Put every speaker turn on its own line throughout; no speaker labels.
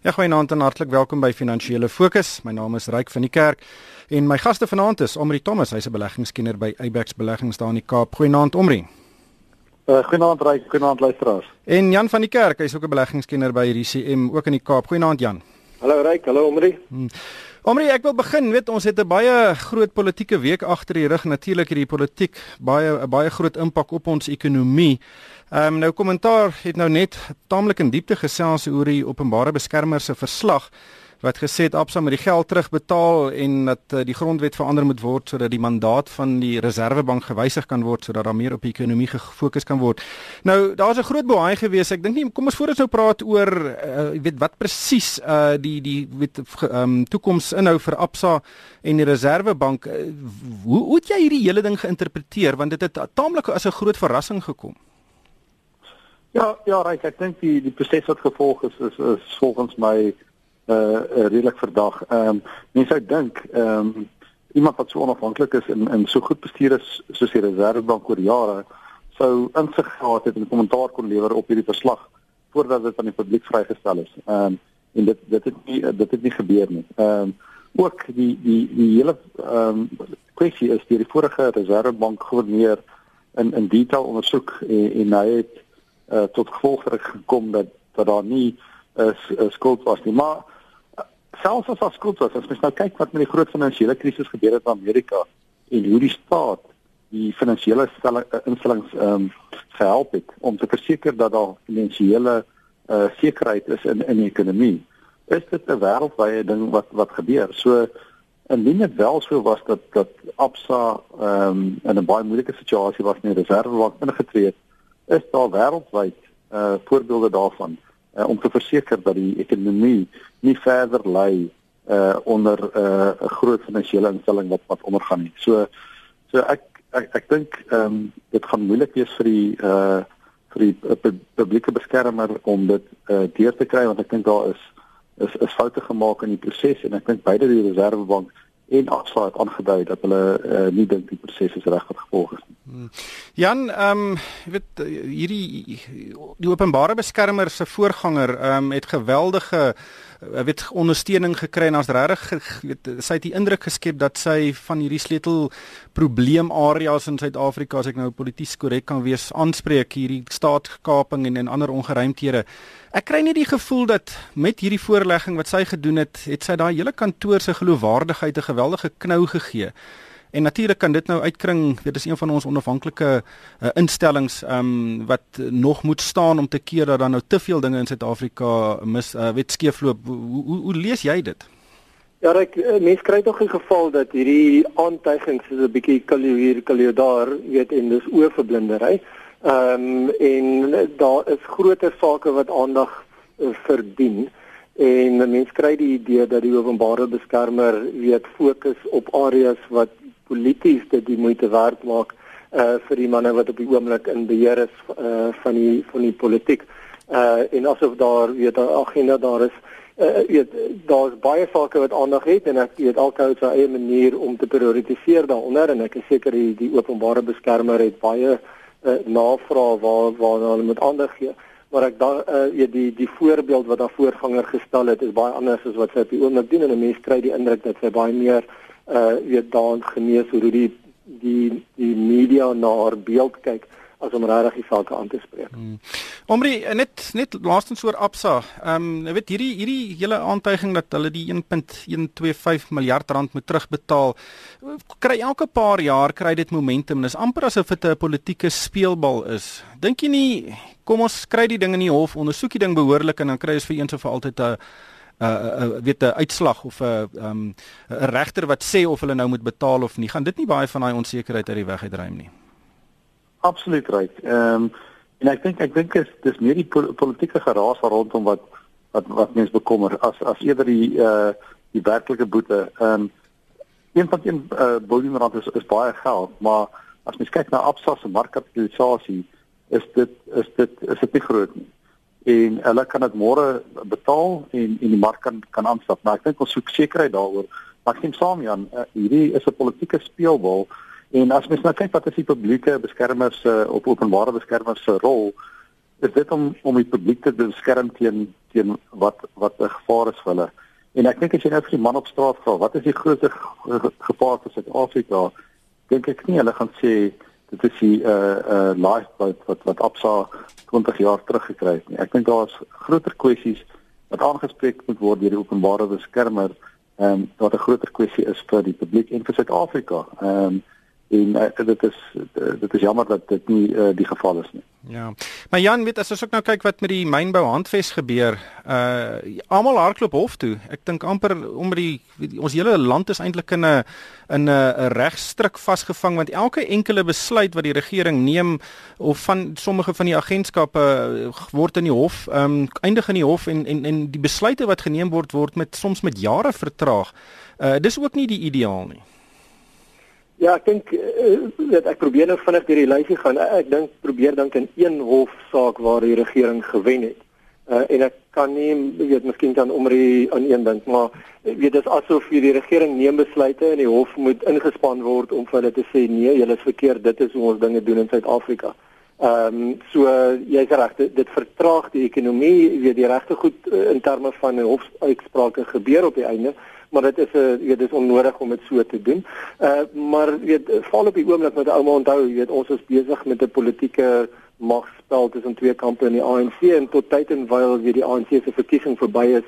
Ja, goeienaand en hartlik welkom by Finansiële Fokus. My naam is Ryk van die Kerk en my gaste vanaand is Omri Thomas, hy's 'n beleggingskenner by Eyebax Beleggings daar in die Kaap. Goeienaand Omri.
Uh, goeienaand Ryk, goeienaand luisteraars.
En Jan van die Kerk, hy's ook 'n beleggingskenner by RCM ook in die Kaap. Goeienaand Jan.
Hallo Ryk, hallo Omri.
Hmm. Omri, ek wil begin, weet ons het 'n baie groot politieke week agter die rug. Natuurlik hierdie politiek baie 'n baie groot impak op ons ekonomie. Ehm um, nou kommentaar het nou net taamlik in diepte gesels oor die openbare beskermer se verslag wat gesê het Absa moet die geld terugbetaal en dat uh, die grondwet verander moet word sodat die mandaat van die Reserwebank gewysig kan word sodat daar meer op die ekonomie gefokus kan word. Nou daar's 'n groot boei gewees. Ek dink nie kom ons voor ons nou praat oor uh, weet wat presies uh, die die weet ehm um, toekoms inhou vir Absa en die Reserwebank. Uh, hoe hoe het jy hierdie hele ding geïnterpreteer want dit het taamlik as 'n groot verrassing gekom.
Ja, ja, reg, ek dink die die proses wat gevolg is is, is volgens my uh redelik verdag. Ehm um, mense sou dink ehm um, iemand wat so onafhanklik is en en so goed bestuur is soos die Reservebank oor jare sou insig gehad het en kommentaar kon lewer op hierdie verslag voordat dit aan die publiek vrygestel is. Ehm um, en dit dit het nie dit het nie gebeur nie. Ehm um, ook die die die hele ehm um, kwessie is deur die vorige Reservebank gouverneur in in detail ondersoek en, en hy het uh, tot gevolg gekom dat dat daar nie 'n uh, skuld was nie maar selfs as daar skuld was as mens nou kyk wat met die groot finansiële krisis gebeur het in Amerika en hoe die staat die finansiële instellings ehm um, gehelp het om te verseker dat daar finansiële uh, sekerheid is in in die ekonomie is dit 'n wêreldwye ding wat wat gebeur. So indien dit wel so was dat dat Absa ehm um, in 'n baie moeilike situasie was in die reservebank ingetree het is daar wêreldwyd uh voorbeelde daarvan uh, om te verseker dat die ekonomie nie verder lê uh onder 'n uh, groot finansiële instelling wat wat ondergaan nie. So so ek ek ek dink ehm um, dit gaan moeilik wees vir die uh vir die uh, publieke beskermer om dit uh deur te kry want ek dink daar is is is foute gemaak in die proses en ek dink beide die reservebank en Absa het aangedui dat hulle uh, nie dink die proses is reg gevolg is nie. Hmm.
Jan, ehm um, jy weet hierdie die openbare beskermer se voorganger ehm um, het geweldige weet ondersteuning gekry en as regtig weet sy het die indruk geskep dat sy van hierdie sleutel probleemareas in Suid-Afrika as ek nou polities korrek kan wees aanspreek hierdie staatskaping en en ander ongeruimthede. Ek kry nie die gevoel dat met hierdie voorlegging wat sy gedoen het, het sy daai hele kantoor se geloofwaardigheid 'n geweldige knou gegee. En natuurlik kan dit nou uitkring, dit is een van ons onafhanklike uh, instellings um, wat nog moet staan om te keer dat daar nou te veel dinge in Suid-Afrika mis uh, wet skeefloop. Hoe, hoe hoe lees jy dit?
Ja, ek eh, mens kry tog 'n geval dat hierdie aantuigings is 'n bietjie kalio hier, kalio daar, weet en dis oorverblindery. Ehm um, en daar is groter sake wat aandag verdien en mense kry die idee dat die openbare beskermer weet fokus op areas wat polities dit die moeite werd maak uh vir die manne wat op die oomblik in beheer is uh van die van die politiek. Uh en asof daar weet agenda daar is uh weet daar's baie sake wat aandag het en ek weet elke ou se eie manier om te prioritiseer daaronder en ek is seker die, die openbare beskermer het baie uh, navraag waar waar hulle moet aandag gee maar ek dan uh, ja die die voorbeeld wat haar voorganger gestel het is baie anders as wat sy op die oomblik doen en 'n mens kry die indruk dat sy baie meer uh weet daan genees hoe die die die media na haar beeld kyk as om regtig die sake aan te spreek. Hmm.
Omri net net laastens oor Absa. Ehm um, jy weet hierdie hierdie hele aantuiging dat hulle die 1.125 miljard rand moet terugbetaal kry elke paar jaar kry dit momentum. Dis amper asof dit 'n politieke speelbal is. Dink jy nie kom ons kry die ding in die hof, ondersoek die ding behoorlik en dan kry ons vir eens of vir altyd 'n uh uh weet 'n uitslag of 'n uh, um 'n regter wat sê of hulle nou moet betaal of nie. Gaan dit nie baie van daai onsekerheid uit die weg uitruim nie?
absoluut reg. Ehm um, en ek dink ek dink is dis meer die pol politieke geraas rondom wat wat wat mense bekommer as as eerder die uh die werklike boete. Ehm um, een van die uh biljoen rand is is baie geld, maar as mens kyk na Absa se markkapitalisasie is dit is dit is dit nie groot nie. En hulle kan dit môre betaal en en die mark kan kan aanstap. Maar ek dink ons soek sekerheid daaroor. Maar ek sien saam Jan, uh, hierdie is 'n politieke speelbal En as mens nou kyk wat is die publieke beskermers se uh, op openbare beskermers se rol, is dit om om die publiek te beskerm teen teen wat wat 'n gevaar is vir hulle. En ek dink as jy nou vir die man op straat vra, wat is die grootste gevaar vir Suid-Afrika? Dink ek nie hulle gaan sê dit is die uh uh lifeboat wat wat Absa 20 jaar terug gekry het nie. Ek dink daar's groter kwessies wat aangespreek moet word deur die openbare beskermer ehm um, wat 'n groter kwessie is vir die publiek en vir Suid-Afrika. Ehm um, en uh, dit is uh, dit is jammer dat dit nie uh, die geval is nie.
Ja. Maar Jan, weet as ons ook nou kyk wat met die mynbou handves gebeur, uh almal hardloop hof toe. Ek dink amper om die ons hele land is eintlik in 'n in 'n regstryk vasgevang want elke enkele besluit wat die regering neem of van sommige van die agentskappe word in die hof, ehm um, eindig in die hof en en en die besluite wat geneem word word met soms met jare vertraag. Uh dis ook nie die ideaal nie.
Ja, ek dink uh, ek probeer nou vinnig deur die lysie gaan. Ek dink probeer dink in een hofsaak waar die regering gewen het. Uh, en ek kan nie weet miskien dan om die aan een dink, maar weet dit is asof die regering neem besluite en die hof moet ingespan word om vir hulle te sê nee, julle is verkeerd, dit is hoe ons dinge doen in Suid-Afrika. Ehm um, so jy's reg, dit, dit vertraag die ekonomie, weet die regte goed in terme van 'n hofuitsprake gebeur op die einde maar dit is 'n uh, weet dis onnodig om dit so te doen. Uh maar weet val op die oomblik met ouma onthou, jy weet ons is besig met 'n politieke magspel tussen twee kampe in die ANC en tot tyd en wyl weer die ANC se verkiesing verby is,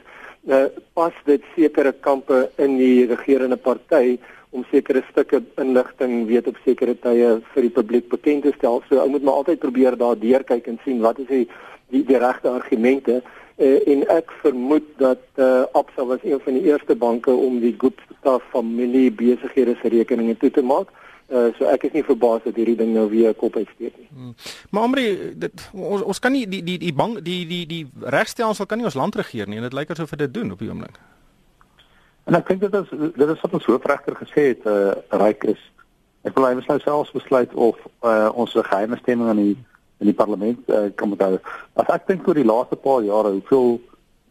uh pas dit sekere kampe in die regerende party om sekere stukke inligting weet op sekere tye vir die publiek bekend te stel. So ou moet maar altyd probeer daardeur kyk en sien wat is die die, die regte argumente uh, en ek vermoed dat uh, Absa was een van die eerste banke om die Gupta familie besighede se rekeninge toe te maak. Uh, so ek is nie verbaas dat hierdie ding nou weer kop uitsteek nie. Hmm.
Maar Amri, dit ons ons kan nie die die die bank die die die regstelsel kan nie ons land regeer nie en dit lyk asof dit doen op die oomblik.
En ek dink dit is dit is wat ons hoofregter gesê het, uh, ryk is. Ek wil hy moet nou selfs besluit of uh, ons geheime stemming aan die in die parlement uh, kan onthou. As ek dink oor die laaste paar jare hoeveel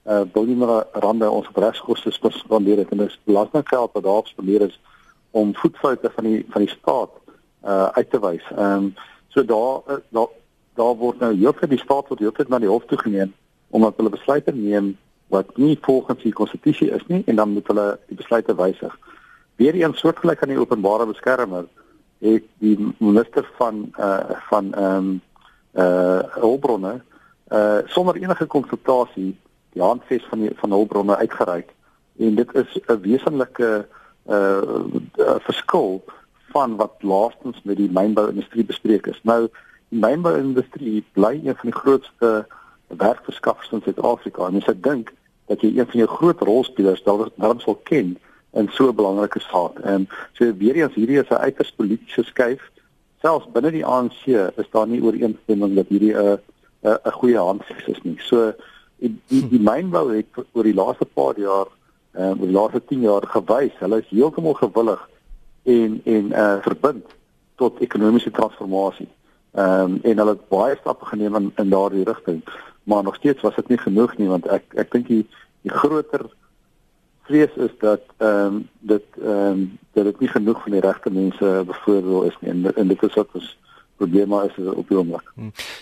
eh uh, biljoene rande ons op regskoste spandeer het en dis belastinggeld wat daar spandeer is om voetfoute van die van die staat eh uh, uit te wys. Ehm um, so daar uh, daar daar word nou heeltyd die staat word heeltyd na die hof toe geneem omdat hulle besluite neem wat nie volgens die konstitusie is nie en dan moet hulle die besluite wysig. Weer een soortgelyk aan die openbare beskermer het die minister van eh uh, van ehm um, uh hulpbronne uh sonder enige konsultasie die handves van die van hulpbronne uitgereik en dit is 'n wesenlike uh verskil van wat laastens met die mynbou-industrie bespreek is. Nou die mynbou-industrie bly een van die grootste werkverskaffers in Suid-Afrika en mense dink dat jy een van jou groot rolspelers daarom sal ken in so 'n belangrike saak. En so weer eens hierdie is 'n uiters politieke skuif selfs binne die ANC is daar nie ooreenstemming dat hierdie 'n 'n 'n goeie handves is nie. So die die, mynbou het oor die laaste paar jaar ehm uh, die laaste 10 jaar gewys, hulle is heeltemal gewillig en en uh, verbind tot ekonomiese transformasie. Ehm um, en hulle het baie stappe geneem in, in daardie rigting, maar nog steeds was dit nie genoeg nie want ek ek dink die die groter vrees is dat ehm um, dit ehm um, dat dit nie genoeg van die regte mense bevoordeel is nie en, en dit is wat ons probleme is op die oomblik.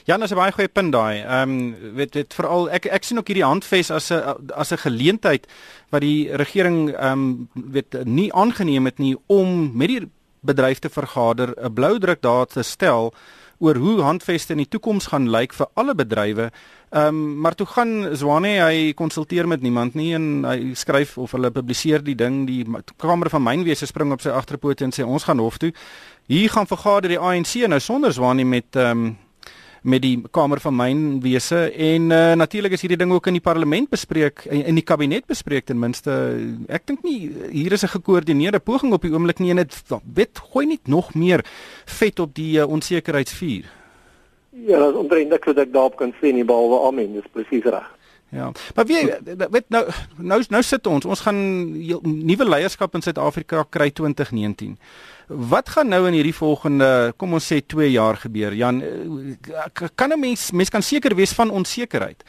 Ja, dis 'n baie goeie punt daai. Ehm um, weet dit veral ek ek sien ook hierdie handves as 'n as 'n geleentheid wat die regering ehm um, weet nie aangeneem het nie om met die bedryf te vergader, 'n blou druk daar te stel oor hoe handveste in die toekoms gaan lyk vir alle bedrywe. Ehm um, maar toe gaan Zwane hy konsulteer met niemand nie en hy skryf of hulle publiseer die ding die Kamer van Mynwese spring op sy agterpote en sê ons gaan hof toe. Hier gaan vergader die ANC nou sonder Zwane met ehm um, met die Kamer van Mynwese en uh, natuurlik is hierdie ding ook in die parlement bespreek in, in die kabinet bespreek ten minste ek dink nie hier is 'n gekoördineerde poging op die oomblik nie en dit wet gooi net nog meer vet op die uh, onsekerheidsvuur.
Ja, dat omtrent ek wat ek daarop kan sê nie behalwe amen, dis presies reg.
Ja. Maar wie weet nou nou nou sit ons, ons gaan nuwe leierskap in Suid-Afrika kry 2019. Wat gaan nou in hierdie volgende, kom ons sê 2 jaar gebeur? Jan, eh, kan 'n mens mens kan seker wees van onsekerheid.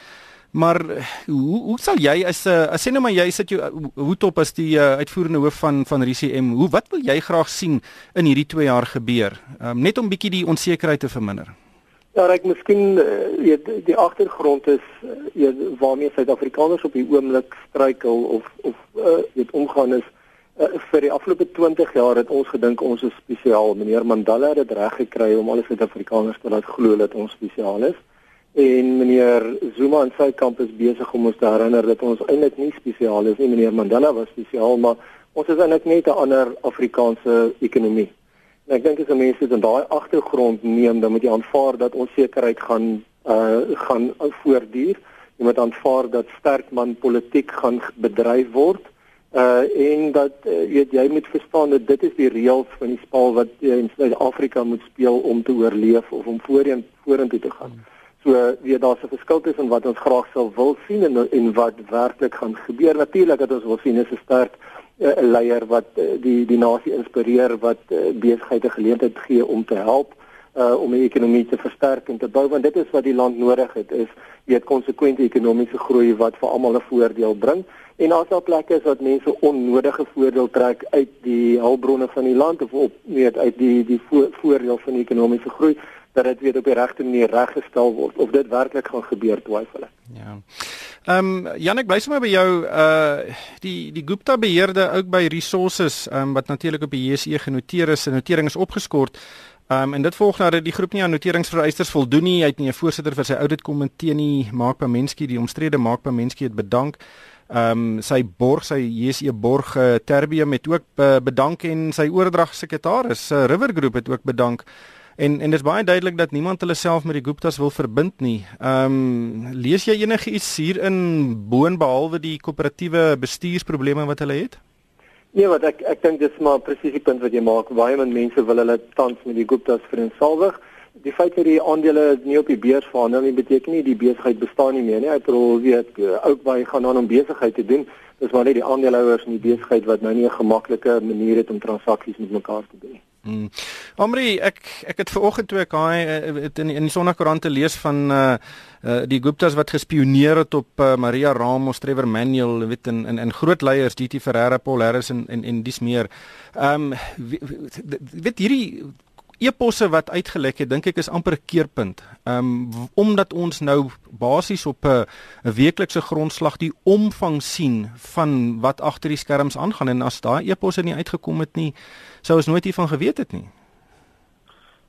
Maar hoe hoe sal jy as 'n as sê nou maar jy sit jou hoed op as die uh, uitvoerende hoof van van RCM, hoe wat wil jy graag sien in hierdie 2 jaar gebeur? Um, net om bietjie die onsekerheid te verminder.
Ja, ek miskien weet uh, die agtergrond is uh, waarmee Suid-Afrikaners op die oomblik struikel of of uh, weet omgaan is uh, vir die afgelope 20 jaar het ons gedink ons is spesiaal. Meneer Mandela het dit reg gekry om al die Suid-Afrikaners te laat glo dat ons spesiaal is. En meneer Zuma en sy kamp is besig om ons te herinner dat ons eintlik nie spesiaal is nie. Meneer Mandela was spesiaal, maar ons is eintlik net 'n ander Afrikaanse ekonomie. En ek dink as mense dit in daai agtergrond neem, dan moet jy aanvaar dat onsekerheid gaan uh gaan voortduur. Jy moet aanvaar dat sterkman politiek gaan bedryf word. Uh en dat uh, weet jy moet verstaan dat dit is die reëls van die spel wat jy in Suid-Afrika moet speel om te oorleef of om voorheen vorentoe te gaan. So weet daar's 'n verskil tussen wat ons graag sou wil sien en en wat werklik gaan gebeur. Natuurlik dat ons wil sien is 'n sterk uh, leier wat uh, die die nasie inspireer wat uh, besighede geleentheid gee om te help uh, om die ekonomie te versterk en te bou want dit is wat die land nodig het is weet konsekwente ekonomiese groei wat vir almal 'n voordeel bring en as daar plekke is wat mense onnodige voordeel trek uit die hulpbronne van die land of op weet uit die die vo voordeel van die ekonomiese groei dat dit weer op die regte manier reggestel word of dit werklik gaan gebeur twyfel ek.
Ja. Ehm um, Janek bly sommer by jou uh die die Gupta beheerde ook by resources um, wat natuurlik op die JSE genoteer is en notering is opgeskort. Um, en dit volg nadat die groep nie aan noteringsvereistes voldoen nie. Hy het nie 'n voorsitter vir sy audit komitee nie. Mark Pamensky, die omstrede Mark Pamensky het bedank. Ehm um, sy borg sy JSE borg uh, Terbium het ook uh, bedank en sy oordragsekretaris uh, River Group het ook bedank. En en dis baie duidelik dat niemand hulle self met die Guptas wil verbind nie. Ehm um, lees jy enige iets hierin boon behalwe die koöperatiewe bestuursprobleme wat hulle het?
Nee, wat ek ek dink dis maar presies die punt wat jy maak. Baie min mense wil hulle tans met die Guptas verenigsalwig. Die feit dat die aandele nie op die beurs verhandel nie beteken nie die besigheid bestaan nie meer nie. Ek bedoel weet ook baie gaan aan om besigheid te doen. Dis maar net die aandeelhouers in die besigheid wat nou nie 'n gemaklike manier het om transaksies met mekaar te doen nie.
Mm. Omri, ek ek het ver oggend toe ek hy het in in die Sonderkoerante lees van uh, uh die Guptas wat gespioneer het op uh, Maria Ramos, Trevor Manuel, weet in in in groot leiers, DT Ferreira, Paul Harris en en en dis meer. Ehm um, weet hierdie eposse wat uitgelek het, dink ek is amper 'n keerpunt. Ehm um, omdat ons nou basies op 'n 'n weeklikse grondslag die omvang sien van wat agter die skerms aangaan en as daai eposse nie uitgekom het nie, sou ons nooit hiervan geweet het nie.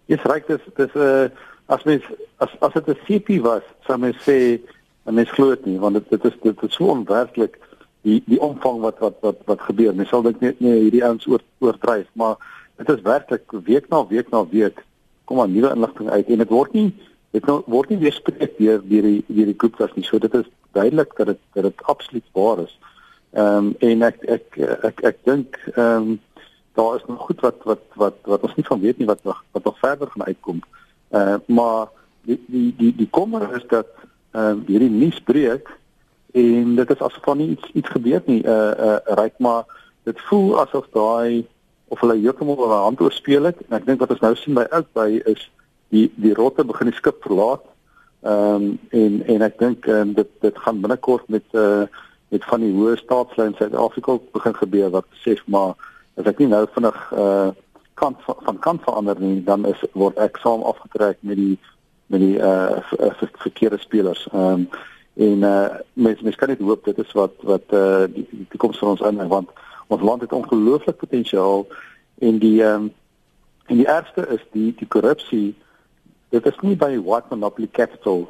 Dis reg, dis dis 'n uh, as mens as as dit 'n CP was, sou mens sê mens glo dit nie want dit dit is dit is so onwerklik die die omvang wat wat wat wat gebeur. Mens sal dink net nee hierdie ouens oor oordryf, maar dit is werklik week na week na week kom maar nuwe inligting uit en dit word nie dit nou word nie weerspreek deur deur die deur die groep was nie so dit is duidelik dat dit dat dit absoluut waar is. Ehm um, en ek ek ek ek, ek dink ehm um, daar is nog goed wat wat wat wat ons nie van weet nie wat wat nog verder gaan uitkom. Uh maar die die die die kommer is dat ehm um, hierdie nuus breek en dit is asof van iets iets gebeur nie. Uh uh ryk maar dit voel asof daai of hulle heeltemal hulle hand oorspeel het en ek dink wat ons nou sien by ook by is die die rotte begin die skip verlaat. Ehm um, en en ek dink um, dit dit gaan binnekort met uh met van die hoë staatslei in Suid-Afrika begin gebeur wat sê maar as ek nie nou vinnig uh kant van, kant verander nie dan is word ek saam afgetrek met die met die uh verkeerde spelers. Ehm um, en uh mens mens kan net hoop dit is wat wat uh die, die toekoms van ons inhou want ons land het ongelooflik potensiaal en die ehm um, en die ergste is die die korrupsie. Dit is nie by white monopoly capital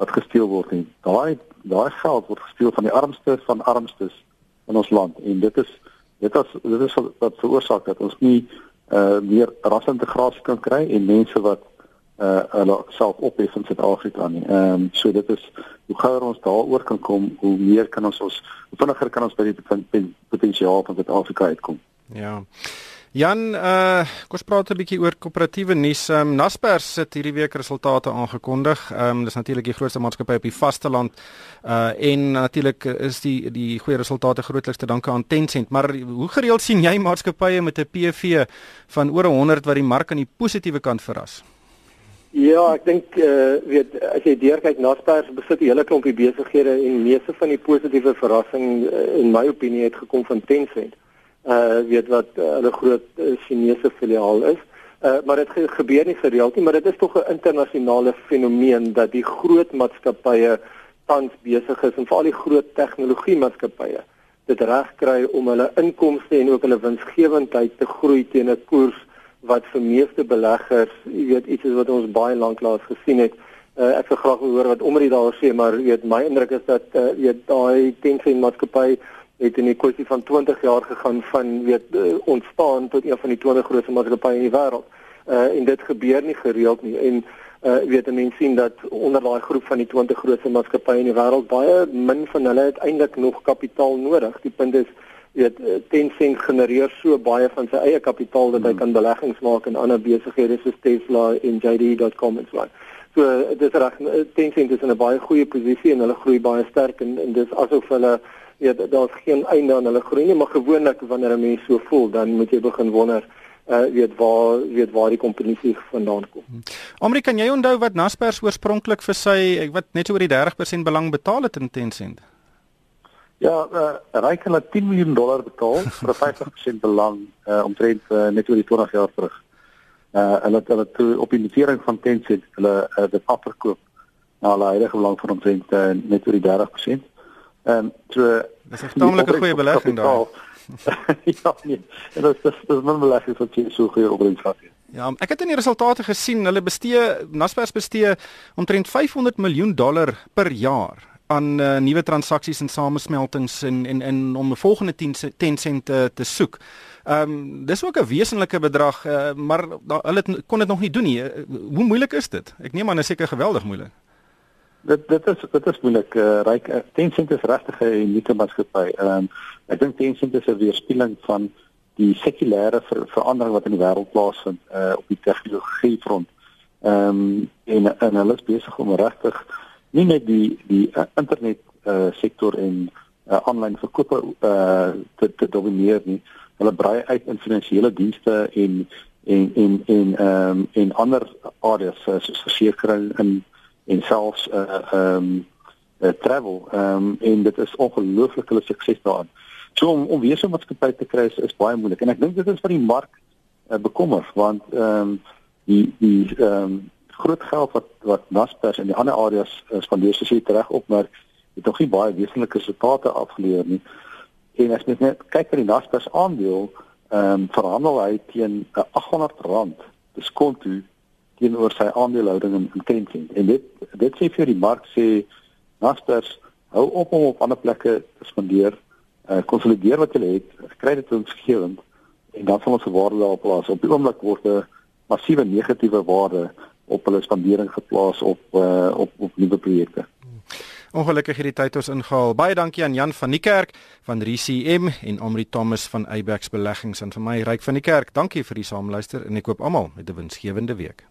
wat gesteel word nie. Daai daai geld word gesteel van die armste van armstes in ons land. En dit is dit is dit is wat veroorsaak dat ons nie uh meer rasintegrasie kan kry en mense wat uh hulle self ophef in Suid-Afrika nie. Ehm um, so dit is hoe gouer ons daaroor kan kom, hoe meer kan ons ons hoe vinniger kan ons by die potensiaal van Suid-Afrika uitkom.
Ja. Jan, uh kom ons praat 'n bietjie oor koöperatiewe nuus. Um, Naspers het hierdie week resultate aangekondig. Ehm um, dis natuurlik die grootste maatskappy op die vasteland. Uh en natuurlik is die die goeie resultate grootliks te danke aan Tencent. Maar hoe gereeld sien jy maatskappye met 'n PV van oor 100 wat die mark aan die positiewe kant verras?
Ja, ek dink eh uh, weet as jy deurkyk Naspers besit 'n hele klompie besighede en meeste van die positiewe verrassing uh, in my opinie het gekom van Tencent. Uh weet wat uh, hulle groot uh, Chinese filiaal is. Uh, maar dit ge gebeur nie gereeld nie, maar dit is tog 'n internasionale fenomeen dat die groot maatskappye tans besig is en veral die groot tegnologie maatskappye dit reg kry om hulle inkomste en ook hulle winsgewendheid te groei teen 'n koers wat vir meeste beleggers, jy weet, iets is wat ons baie lanklaas gesien het. Uh, ek sou graag wil hoor wat omre daar sê, maar jy weet, my indruk is dat uh, jy daai Tencent maatskappy het in 'n kwessie van 20 jaar gegaan van weet uh, ontstaan tot een van die 20 grootste maatskappye in die wêreld. Uh, en dit gebeur nie gereeld nie en uh weet mense sien dat onder daai groep van die 20 grootste maatskappye in die wêreld baie min van hulle uiteindelik nog kapitaal nodig. Die punt is weet Tencent genereer so baie van sy eie kapitaal dat hy hmm. kan beleggings maak in ander besighede soos Tesla en JD.com en so aan. So dit is reg Tencent is in 'n baie goeie posisie en hulle groei baie sterk en, en dis asof hulle weet daar's geen einde aan hulle groei nie, maar gewoonlik wanneer 'n mens so voel, dan moet jy begin wonder uh weet waar weet waar die kompetisie vandaan kom.
Amri, kan jy onthou wat Naspers oorspronklik vir sy wat net oor die 30% belang betaal het in Tencent?
Ja, uh Ryk het 10 miljoen dollar betaal vir 'n 50% belang uh omtrent uh, net oor die 20 jaar terug. Uh hulle het hulle toe op die notering van Tencent hulle uh, dit afverkoop na hulle huidige belang van omtrent uh, net oor die 30%. Ehm um, so
Dis 'n tamelike goeie belegging daar.
ja, nee. En dit is dis min beleggings wat jy so goeie opbrengs gehad het.
Ja, ek het in die resultate gesien, hulle bestee Naspers bestee omtrent 500 miljoen dollar per jaar aan uh, nuwe transaksies en samesmeltings en en en om 'n volgende 10 10 sent te, te soek. Ehm um, dis ook 'n wesenlike bedrag, uh, maar da, hulle het, kon dit nog nie doen nie. Uh, hoe moeilik is dit? Ek neem aan dit is seker geweldig moeilik.
Dit dit is dit is moeilik. Uh, Ryk uh, Tencent is regtig 'n unieke maatskappy. Ehm um, ek dink Tencent is 'n weerspieëling van die sekulêre ver, verandering wat in die wêreld plaasvind uh, op die tegnologie front. Ehm um, en en hulle is besig om regtig nie net die die uh, internet uh, sektor en uh, aanlyn verkope uh, te te domineer nie. Hulle brei uit in finansiële dienste en en en en ehm um, en ander areas soos versekerings en en selfs uh ehm um, uh, travel ehm um, en dit is ongelooflik hulle sukses daarin. So om om weer so 'n maatskappy te kry is, is baie moeilik en ek dink dit is vir die mark uh, bekommer want ehm um, die die ehm um, groot geld wat wat Naspers en die ander areas uh, spandeer soos jy reg op maar het nog nie baie wesenlike resultate afgelewer nie. En as mens net kyk na die Naspers aandeel ehm um, verhandel hy teen uh, R800 diskonto teenoor sy aandelehouding in, in Tencent. En dit dit sê vir die mark sê Naspers hou op om op ander plekke te spandeer, uh, konsolideer wat jy het, kry dit ons gewend en dan sal ons se waarde daar plaas. Op die oomblik word 'n massiewe negatiewe waarde op hulle spandering geplaas op uh, op op nuwe projekte.
Ongelukkig hierdie tyd ons ingehaal. Baie dankie aan Jan van die Kerk van RCM en Omri Thomas van Eyebax Beleggings en vir my Ryk van die Kerk. Dankie vir die saamluister en ek koop almal met 'n winsgewende week.